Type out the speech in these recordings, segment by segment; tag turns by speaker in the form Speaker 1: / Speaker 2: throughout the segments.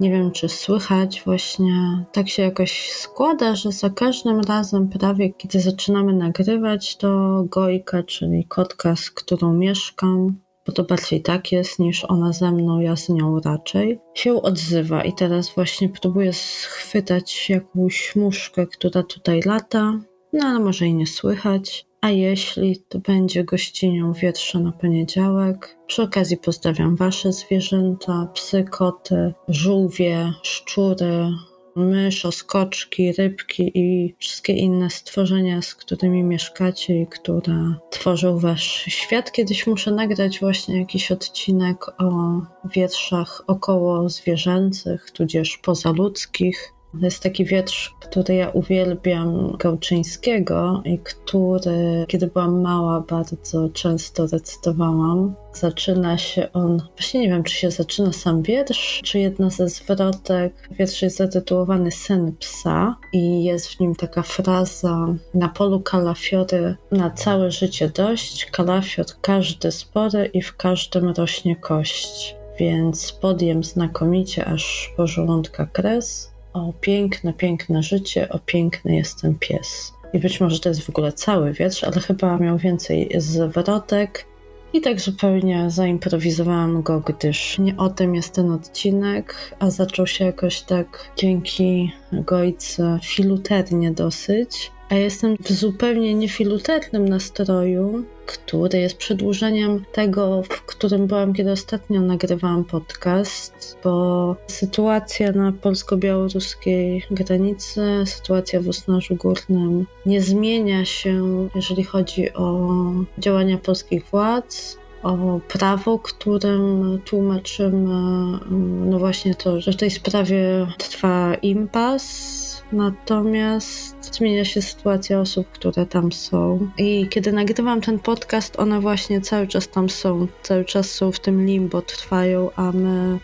Speaker 1: Nie wiem, czy słychać, właśnie tak się jakoś składa, że za każdym razem, prawie kiedy zaczynamy nagrywać, to Gojka, czyli kotka, z którą mieszkam, bo to bardziej tak jest niż ona ze mną, ja z nią raczej, się odzywa. I teraz właśnie próbuję schwytać jakąś muszkę, która tutaj lata, no ale może i nie słychać. A jeśli to będzie gościnią wietrza na poniedziałek, przy okazji pozdrawiam Wasze zwierzęta, psy, koty, żółwie, szczury, myszoskoczki, rybki i wszystkie inne stworzenia, z którymi mieszkacie i które tworzą Wasz świat. Kiedyś muszę nagrać właśnie jakiś odcinek o wierszach około zwierzęcych, tudzież pozaludzkich to jest taki wiersz, który ja uwielbiam Gałczyńskiego i który, kiedy byłam mała, bardzo często recytowałam. Zaczyna się on, właśnie nie wiem, czy się zaczyna sam wiersz, czy jedna ze zwrotek. Wiersz jest zatytułowany Sen psa i jest w nim taka fraza na polu kalafiory na całe życie dość, kalafior każdy spory i w każdym rośnie kość. Więc podjem znakomicie aż po żołądka kres o piękne, piękne życie, o piękny jestem pies. I być może to jest w ogóle cały wiersz, ale chyba miał więcej zwrotek. I tak zupełnie zaimprowizowałam go, gdyż nie o tym jest ten odcinek, a zaczął się jakoś tak dzięki Gojce filuternie dosyć a jestem w zupełnie niefiluternym nastroju, który jest przedłużeniem tego, w którym byłam, kiedy ostatnio nagrywałam podcast, bo sytuacja na polsko-białoruskiej granicy, sytuacja w Usnarzu Górnym nie zmienia się, jeżeli chodzi o działania polskich władz, o prawo, którym tłumaczymy, no właśnie to, że w tej sprawie trwa impas, Natomiast zmienia się sytuacja osób, które tam są. I kiedy nagrywam ten podcast, one właśnie cały czas tam są. Cały czas są w tym limbo, trwają, a my,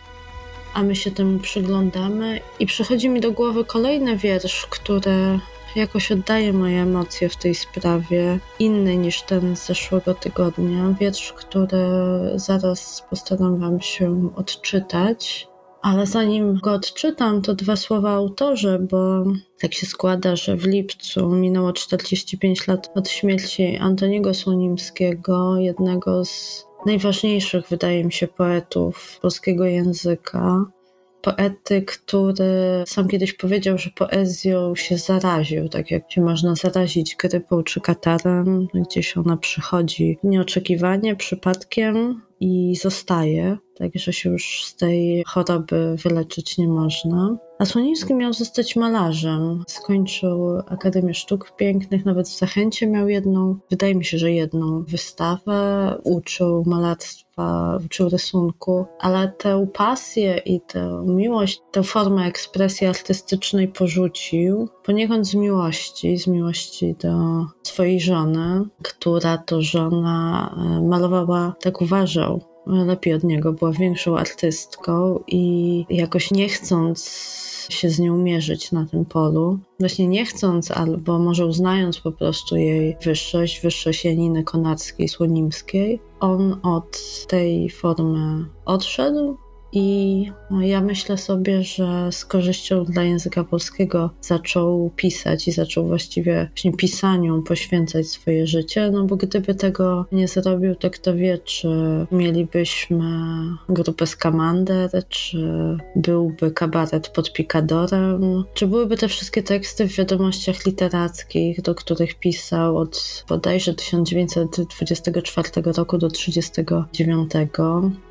Speaker 1: a my się temu przyglądamy. I przychodzi mi do głowy kolejny wiersz, który jakoś oddaje moje emocje w tej sprawie, inny niż ten z zeszłego tygodnia. Wiersz, który zaraz postaram Wam się odczytać. Ale zanim go odczytam, to dwa słowa autorze, bo tak się składa, że w lipcu minęło 45 lat od śmierci Antoniego Słonimskiego, jednego z najważniejszych, wydaje mi się, poetów polskiego języka. Poety, który sam kiedyś powiedział, że poezją się zaraził, tak jak się można zarazić grypą czy katarem, gdzieś ona przychodzi nieoczekiwanie, przypadkiem i zostaje także się już z tej choroby wyleczyć nie można. A Słonimski miał zostać malarzem. Skończył Akademię Sztuk Pięknych, nawet w Zachęcie miał jedną, wydaje mi się, że jedną wystawę. Uczył malarstwa, uczył rysunku, ale tę pasję i tę miłość, tę formę ekspresji artystycznej porzucił poniekąd z miłości, z miłości do swojej żony, która to żona e, malowała, tak uważał, lepiej od niego, była większą artystką i jakoś nie chcąc się z nią mierzyć na tym polu, właśnie nie chcąc, albo może uznając po prostu jej wyższość, wyższość Janiny Konarskiej, Słonimskiej, on od tej formy odszedł i ja myślę sobie, że z korzyścią dla języka polskiego zaczął pisać i zaczął właściwie właśnie pisaniu poświęcać swoje życie, no bo gdyby tego nie zrobił, to kto wie, czy mielibyśmy grupę Skamander, czy byłby kabaret pod Picadorem, czy byłyby te wszystkie teksty w wiadomościach literackich, do których pisał od bodajże 1924 roku do 1939.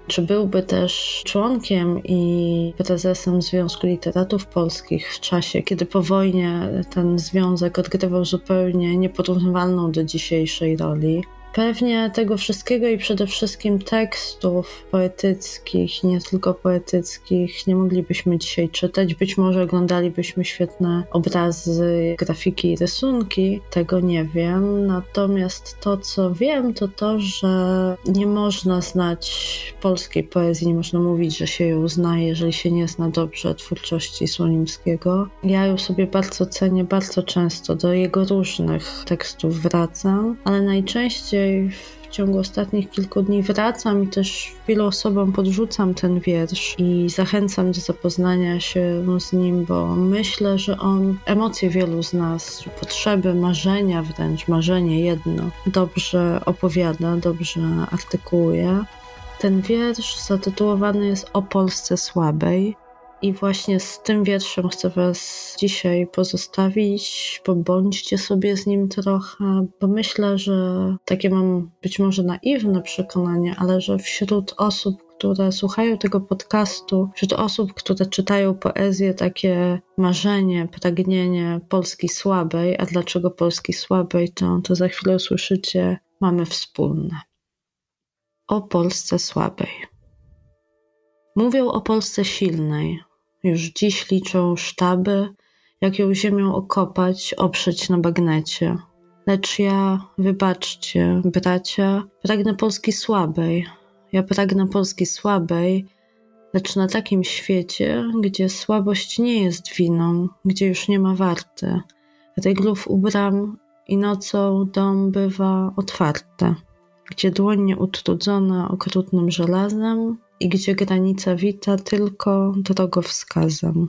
Speaker 1: Czy byłby też członkiem i prezesem Związku Literatów Polskich w czasie, kiedy po wojnie ten związek odgrywał zupełnie nieporównywalną do dzisiejszej roli? Pewnie tego wszystkiego i przede wszystkim tekstów poetyckich, nie tylko poetyckich, nie moglibyśmy dzisiaj czytać. Być może oglądalibyśmy świetne obrazy, grafiki i rysunki. Tego nie wiem. Natomiast to, co wiem, to to, że nie można znać polskiej poezji, nie można mówić, że się ją zna, jeżeli się nie zna dobrze twórczości Słonimskiego. Ja ją sobie bardzo cenię, bardzo często do jego różnych tekstów wracam, ale najczęściej w ciągu ostatnich kilku dni wracam i też wielu osobom podrzucam ten wiersz i zachęcam do zapoznania się z nim, bo myślę, że on emocje wielu z nas, potrzeby, marzenia wręcz, marzenie jedno, dobrze opowiada, dobrze artykułuje. Ten wiersz zatytułowany jest O Polsce Słabej. I właśnie z tym wierszem chcę Was dzisiaj pozostawić. Pobądźcie sobie z nim trochę, bo myślę, że takie mam być może naiwne przekonanie, ale że wśród osób, które słuchają tego podcastu, wśród osób, które czytają poezję, takie marzenie, pragnienie Polski słabej, a dlaczego Polski słabej, to, to za chwilę usłyszycie, mamy wspólne. O Polsce słabej. Mówią o Polsce silnej, już dziś liczą sztaby, jak ją ziemią okopać, oprzeć na bagnecie. Lecz ja, wybaczcie, bracia, pragnę Polski słabej. Ja pragnę Polski słabej, lecz na takim świecie, gdzie słabość nie jest winą, gdzie już nie ma warty. Ryglów ubram i nocą dom bywa otwarte, gdzie dłoń nieutrudzona okrutnym żelazem, i gdzie granica wita tylko drogowskazem.